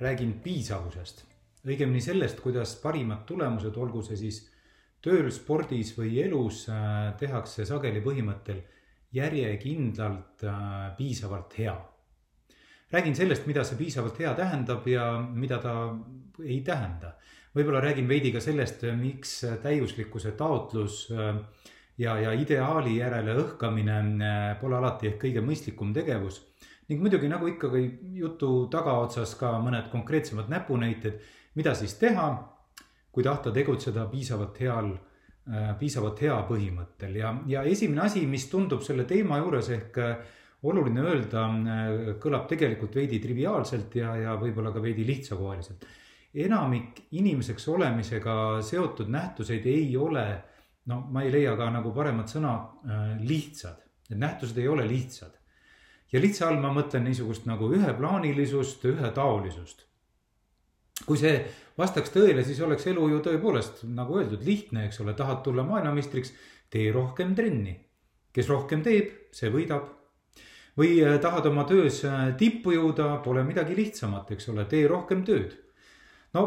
räägin piisavusest, õigemini sellest, kuidas parimad tulemused, olgu see siis tööl, spordis või elus, tehakse sageli põhimõttel järjekindlalt piisavalt hea. räägin sellest, mida see piisavalt hea tähendab ja mida ta ei tähenda. võib-olla räägin veidi ka sellest, miks täiuslikkuse taotlus ja, ja ideaali järele õhkamine pole alati ehk kõige mõistlikum tegevus ning muidugi nagu ikka jutu tagaotsas ka mõned konkreetsemad näpunäited, mida siis teha, kui tahta tegutseda piisavalt heal, piisavalt hea põhimõttel ja, ja esimene asi, mis tundub selle teema juures ehk oluline öelda, kõlab tegelikult veidi triviaalselt ja, ja võib-olla ka veidi lihtsakoeliselt. enamik inimeseks olemisega seotud nähtuseid ei ole, no ma ei leia ka nagu paremat sõna, lihtsad. Need nähtused ei ole lihtsad ja lihtsa all ma mõtlen niisugust nagu üheplaanilisust, ühetaolisust. kui see vastaks tõele, siis oleks elu ju tõepoolest nagu öeldud lihtne, eks ole, tahad tulla maailmameistriks, tee rohkem trenni. kes rohkem teeb, see võidab. või tahad oma töös tippu jõuda, pole midagi lihtsamat, eks ole, tee rohkem tööd no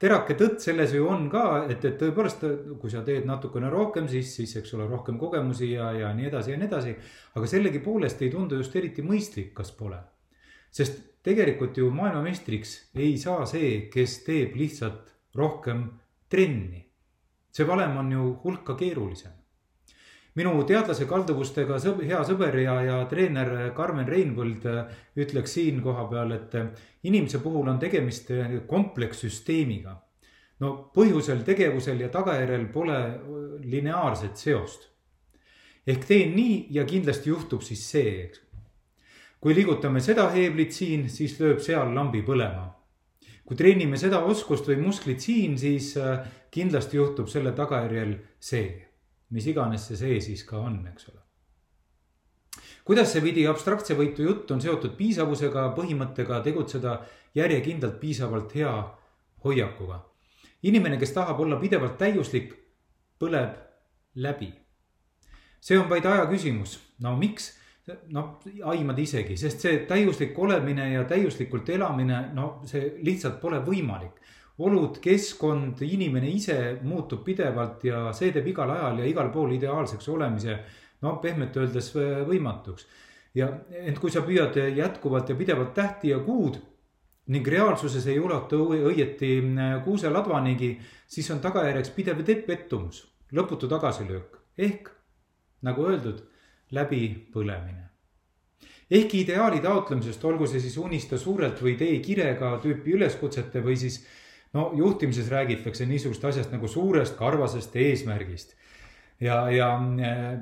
terake tõtt selles ju on ka, et, et tõepoolest, kui sa teed natukene rohkem, siis, siis eks ole, rohkem kogemusi ja, ja nii edasi ja nii edasi. aga sellegipoolest ei tundu just eriti mõistlik, kas pole. sest tegelikult ju maailmameistriks ei saa see, kes teeb lihtsalt rohkem trenni. see valem on ju hulka keerulisem minu teadlase kalduvustega sõb, hea sõber ja, ja treener Karmen Reinvõld ütleks siin koha peal, et inimese puhul on tegemist komplekssüsteemiga. no põhjusel, tegevusel ja tagajärjel pole lineaarset seost. ehk teen nii ja kindlasti juhtub siis see, eks. kui liigutame seda heeblit siin, siis lööb seal lambi põlema. kui treenime seda oskust või musklit siin, siis kindlasti juhtub selle tagajärjel see mis iganes see see siis ka on, eks ole. kuidas see veidi abstraktse võitu jutt on seotud piisavusega, põhimõttega tegutseda järjekindlalt piisavalt hea hoiakuga. inimene, kes tahab olla pidevalt täiuslik, põleb läbi. see on vaid aja küsimus, no miks? noh, aimad isegi, sest see täiuslik olemine ja täiuslikult elamine, no see lihtsalt pole võimalik olud, keskkond, inimene ise muutub pidevalt ja see teeb igal ajal ja igal pool ideaalseks olemise no pehmelt öeldes võimatuks. ja ent kui sa püüad jätkuvalt ja pidevalt tähti ja kuud ning reaalsuses ei ulatu õieti kuuseladvanigi, siis on tagajärjeks pidev pettumus, lõputu tagasilöök ehk nagu öeldud, läbipõlemine ehkki ideaali taotlemisest, olgu see siis unista suurelt või tee kirega tüüpi üleskutsete või siis no juhtimises räägitakse niisugust asjast nagu suurest karvasest eesmärgist. ja, ja äh,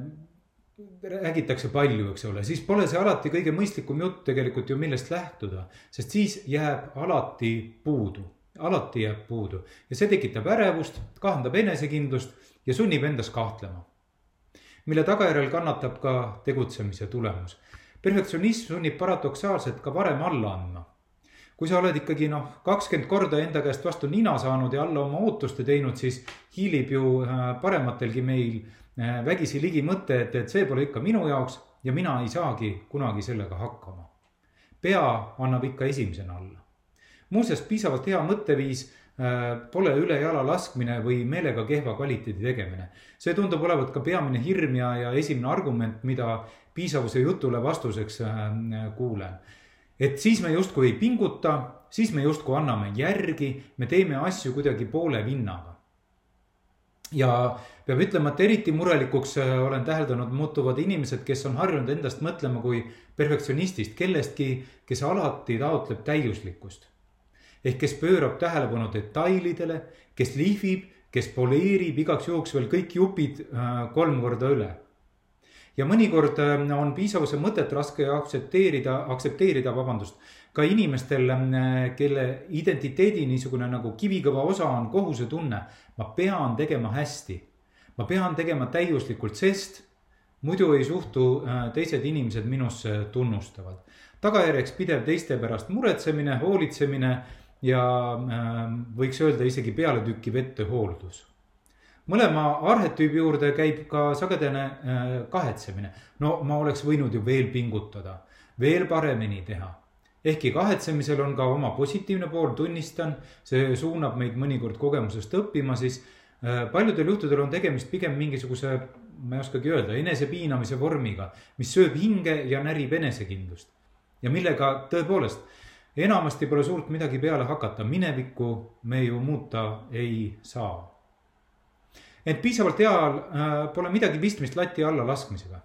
räägitakse palju, eks ole, siis pole see alati kõige mõistlikum jutt tegelikult ju, millest lähtuda. sest siis jääb alati puudu, alati jääb puudu ja see tekitab ärevust, kahandab enesekindlust ja sunnib endas kahtlema. mille tagajärjel kannatab ka tegutsemise tulemus. perfektsionism sunnib paradoksaalselt ka varem alla andma kui sa oled ikkagi noh, kakskümmend korda enda käest vastu nina saanud ja alla oma ootuste teinud, siis hiilib ju äh, parematelgi meil äh, vägisi ligi mõte, et, et see pole ikka minu jaoks ja mina ei saagi kunagi sellega hakkama. pea annab ikka esimesena alla. muuseas, piisavalt hea mõtteviis äh, pole ülejala laskmine või meelega kehva kvaliteedi tegemine. see tundub olevat ka peamine hirm ja, ja esimene argument, mida piisavuse jutule vastuseks kuulen et siis me justkui ei pinguta, siis me justkui anname järgi, me teeme asju kuidagi poole vinnaga. ja peab ütlema, et eriti murelikuks äh, olen täheldanud, muutuvad inimesed, kes on harjunud endast mõtlema kui perfektsionistist, kellestki, kes alati taotleb täiuslikkust. ehk kes pöörab tähelepanu detailidele, kes lihvib, kes poleerib igaks juhuks veel kõik jupid äh, kolm korda üle ja mõnikord äh, on piisavuse mõtet raske aktsepteerida, aktsepteerida, vabandust, ka inimestel, kelle identiteedi niisugune nagu kivikõva osa on kohusetunne. ma pean tegema hästi, ma pean tegema täiuslikult, sest muidu ei suhtu teised inimesed minusse tunnustavalt. tagajärjeks pidev teiste pärast muretsemine, hoolitsemine ja võiks öelda isegi pealetükkiv ettehooldus mõlema arhetüübi juurde käib ka sagedane äh, kahetsemine. no ma oleks võinud ju veel pingutada, veel paremini teha. ehkki kahetsemisel on ka oma positiivne pool, tunnistan, see suunab meid mõnikord kogemusest õppima, siis äh, paljudel juhtudel on tegemist pigem mingisuguse, ma ei oskagi öelda, enesepiinamise vormiga, mis sööb hinge ja närib enesekindlust. ja millega tõepoolest enamasti pole suurt midagi peale hakata, minevikku me ju muuta ei saa ent piisavalt heal äh, pole midagi pistmist lati alla laskmisega.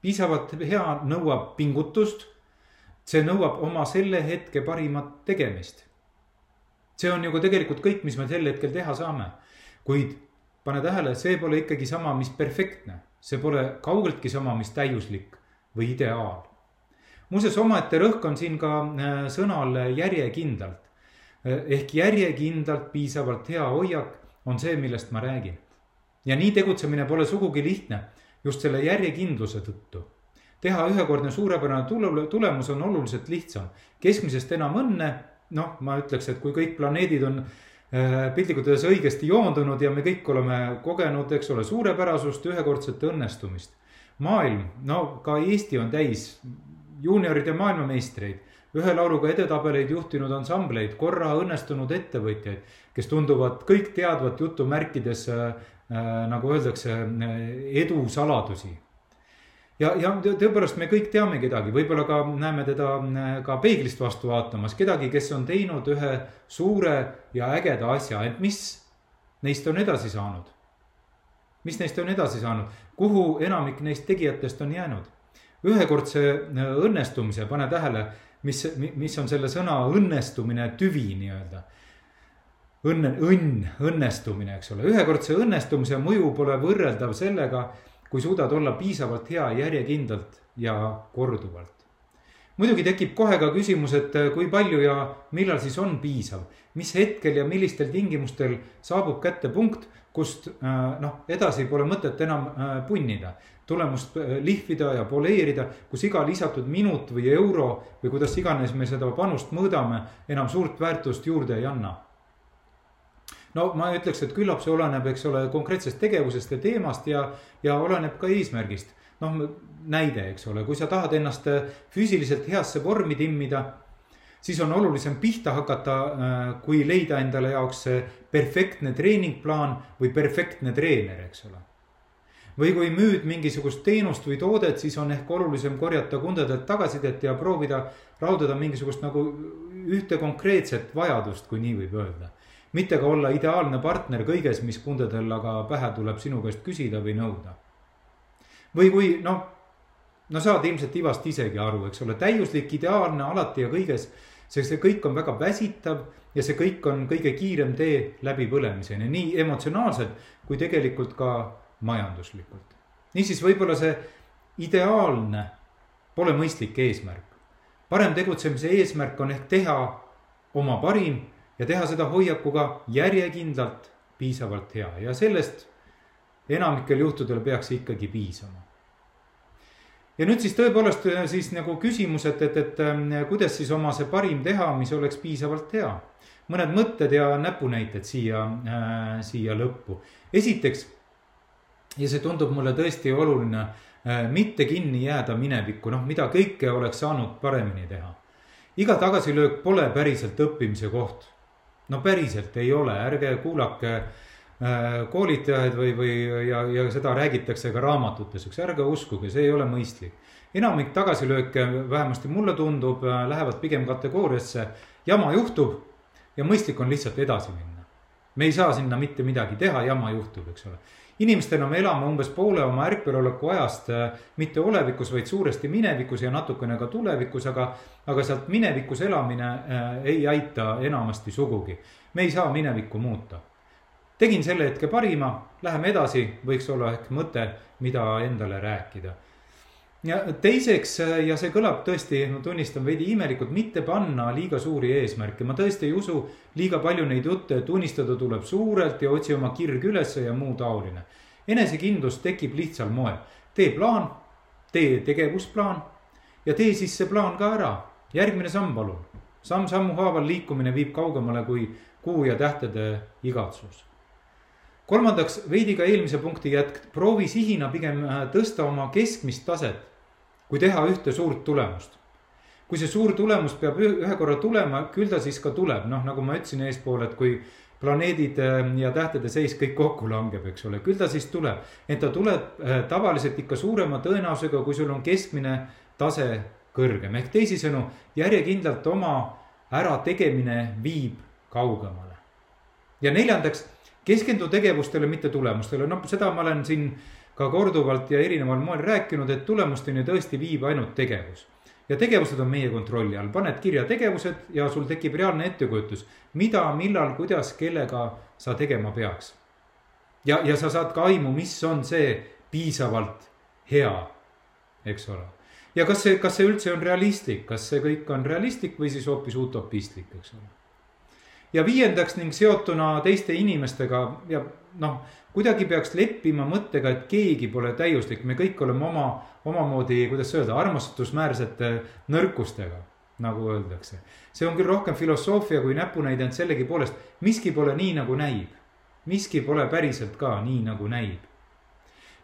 piisavalt hea nõuab pingutust. see nõuab oma selle hetke parimat tegemist. see on ju ka tegelikult kõik, mis me sel hetkel teha saame. kuid pane tähele, see pole ikkagi sama, mis perfektne, see pole kaugeltki sama, mis täiuslik või ideaal. muuseas, omaette rõhk on siin ka äh, sõnal järjekindlalt ehk järjekindlalt piisavalt hea hoiak on see, millest ma räägin ja nii tegutsemine pole sugugi lihtne just selle järjekindluse tõttu. teha ühekordne suurepärane tule, tulemus on oluliselt lihtsam, keskmisest enam õnne, noh, ma ütleks, et kui kõik planeedid on äh, piltlikult öeldes õigesti joondunud ja me kõik oleme kogenud, eks ole, suurepärasust, ühekordset õnnestumist. maailm, no ka Eesti on täis juunioride maailmameistreid, ühe lauluga edetabeleid juhtinud ansambleid, korra õnnestunud ettevõtjaid, kes tunduvad kõik teadvat jutumärkides Äh, nagu öeldakse, äh, edu saladusi. ja, ja tõepoolest me kõik teame kedagi, võib-olla ka näeme teda äh, ka peeglist vastu vaatamas, kedagi, kes on teinud ühe suure ja ägeda asja, ent mis neist on edasi saanud? mis neist on edasi saanud, kuhu enamik neist tegijatest on jäänud? ühekordse õnnestumise, pane tähele, mis, mis on selle sõna õnnestumine tüvi nii-öelda õnne, õnn, õnnestumine, eks ole, ühekordse õnnestumise mõju pole võrreldav sellega, kui suudad olla piisavalt hea järjekindlalt ja korduvalt. muidugi tekib kohe ka küsimus, et kui palju ja millal siis on piisav, mis hetkel ja millistel tingimustel saabub kätte punkt, kust äh, noh, edasi pole mõtet enam äh, punnida, tulemust lihvida ja poleerida, kus iga lisatud minut või euro või kuidas iganes me seda panust mõõdame, enam suurt väärtust juurde ei anna no ma ütleks, et küllap see oleneb, eks ole, konkreetsest tegevusest ja teemast ja, ja oleneb ka eesmärgist. noh, näide, eks ole, kui sa tahad ennast äh, füüsiliselt heasse vormi timmida, siis on olulisem pihta hakata, äh, kui leida endale jaoks perfektne treeningplaan või perfektne treener, eks ole või kui müüd mingisugust teenust või toodet, siis on ehk olulisem korjata kundadelt tagasisidet ja proovida raudada mingisugust nagu ühte konkreetset vajadust, kui nii võib öelda mitte ka olla ideaalne partner kõiges, mis kundadel aga pähe tuleb sinu käest küsida või nõuda. või kui noh, no saad ilmselt Ivast isegi aru, eks ole, täiuslik, ideaalne alati ja kõiges. sest see kõik on väga väsitav ja see kõik on kõige kiirem tee läbipõlemiseni, nii emotsionaalselt kui tegelikult ka majanduslikult. niisiis, võib-olla see ideaalne pole mõistlik eesmärk. parem tegutsemise eesmärk on ehk teha oma parim ja teha seda hoiakuga järjekindlalt piisavalt hea ja sellest enamikel juhtudel peaks ikkagi piisama. ja nüüd siis tõepoolest äh, siis nagu küsimus, et, et, et äh, kuidas siis oma see parim teha, mis oleks piisavalt hea. mõned mõtted ja näpunäited siia äh,, siia lõppu. esiteks, ja see tundub mulle tõesti oluline äh,, mitte kinni jääda minevikku, noh, mida kõike oleks saanud paremini teha. iga tagasilöök pole päriselt õppimise koht no päriselt ei ole, ärge kuulake äh, koolitajaid või, või ja, ja seda räägitakse ka raamatutes, eks ärge uskuge, see ei ole mõistlik. enamik tagasilööke, vähemasti mulle tundub, äh, lähevad pigem kategooriasse jama juhtub ja mõistlik on lihtsalt edasi minna. me ei saa sinna mitte midagi teha, jama juhtub, eks ole inimestena me elame umbes poole oma ärkveloleku ajast äh, mitte olevikus, vaid suuresti minevikus ja natukene ka tulevikus, aga, aga sealt minevikus elamine äh, ei aita enamasti sugugi. me ei saa minevikku muuta. tegin selle hetke parima, läheme edasi, võiks olla ehk mõte, mida endale rääkida. Ja teiseks ja see kõlab tõesti, ma tunnistan veidi imelikult, mitte panna liiga suuri eesmärke, ma tõesti ei usu liiga palju neid jutte, et unistada tuleb suurelt ja otsi oma kirg ülesse ja muu taoline. enesekindlus tekib lihtsal moel, tee plaan, tee tegevusplaan ja tee siis see plaan ka ära. järgmine samm, palun. samm-sammu haaval liikumine viib kaugemale kui kuu ja tähtede igatsus kolmandaks, veidi ka eelmise punkti jätk, proovi sihina pigem äh, tõsta oma keskmist taset, kui teha ühte suurt tulemust. kui see suur tulemus peab ühe korra tulema, küll ta siis ka tuleb, noh, nagu ma ütlesin eespool, et kui planeedid äh, ja tähtede seis kõik kokku langeb, eks ole, küll ta siis tuleb. ent ta tuleb äh, tavaliselt ikka suurema tõenäosusega, kui sul on keskmine tase kõrgem, ehk teisisõnu järjekindlalt oma ärategemine viib kaugemale. ja neljandaks keskendu tegevustele, mitte tulemustele, noh, seda ma olen siin ka korduvalt ja erineval moel rääkinud, et tulemusteni tõesti viib ainult tegevus. ja tegevused on meie kontrolli all, paned kirja tegevused ja sul tekib reaalne ettekujutus, mida, millal, kuidas, kellega sa tegema peaks. ja, ja sa saad ka aimu, mis on see piisavalt hea, eks ole. ja kas see, kas see üldse on realistlik, kas see kõik on realistlik või siis hoopis utopistlik, eks ole ja viiendaks ning seotuna teiste inimestega ja noh, kuidagi peaks leppima mõttega, et keegi pole täiuslik, me kõik oleme oma, omamoodi, kuidas öelda, armastusväärsete nõrkustega, nagu öeldakse. see on küll rohkem filosoofia kui näpunäide, ent sellegipoolest miski pole nii, nagu näib. miski pole päriselt ka nii, nagu näib.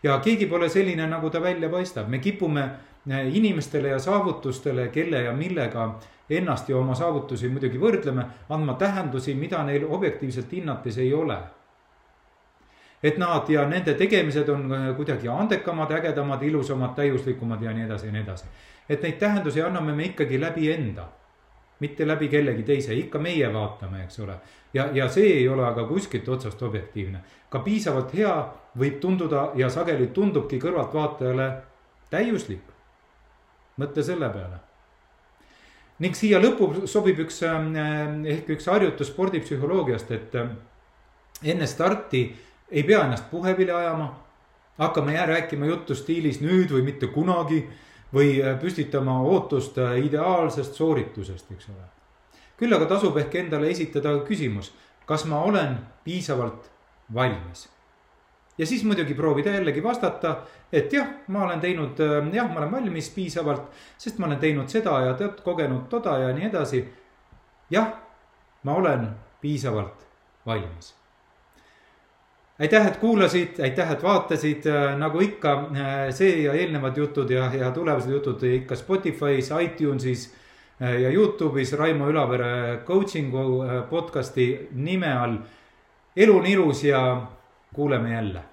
Ja keegi pole selline, nagu ta välja paistab, me kipume eh, inimestele ja saavutustele, kelle ja millega ennast ja oma saavutusi muidugi võrdleme, andma tähendusi, mida neil objektiivselt hinnates ei ole. et nad ja nende tegemised on kuidagi andekamad, ägedamad, ilusamad, täiuslikumad ja nii edasi ja nii edasi. et neid tähendusi anname me ikkagi läbi enda, mitte läbi kellegi teise, ikka meie vaatame, eks ole. ja, ja see ei ole aga kuskilt otsast objektiivne. ka piisavalt hea võib tunduda ja sageli tundubki kõrvaltvaatajale täiuslik. mõtle selle peale ning siia lõppu sobib üks ähm, ehk üks harjutus spordipsühholoogiast, et ähm, enne starti ei pea ennast puhevile ajama. hakkame rääkima juttu stiilis nüüd või mitte kunagi või äh, püstitama ootust äh, ideaalsest sooritusest, eks ole. küll aga tasub ehk endale esitada küsimus, kas ma olen piisavalt valmis ja siis muidugi proovida jällegi vastata, et jah, ma olen teinud, äh, jah, ma olen valmis piisavalt, sest ma olen teinud seda ja tead, kogenud toda ja nii edasi. jah, ma olen piisavalt valmis. Aitäh, et kuulasid, aitäh, et vaatasid, äh, nagu ikka äh, see ja eelnevad jutud ja, ja tulevased jutud ikka Spotify's, iTunesis ja Youtube'is Raimo Ülavere coaching'u podcast'i nime all. elu on ilus ja kuuleme jälle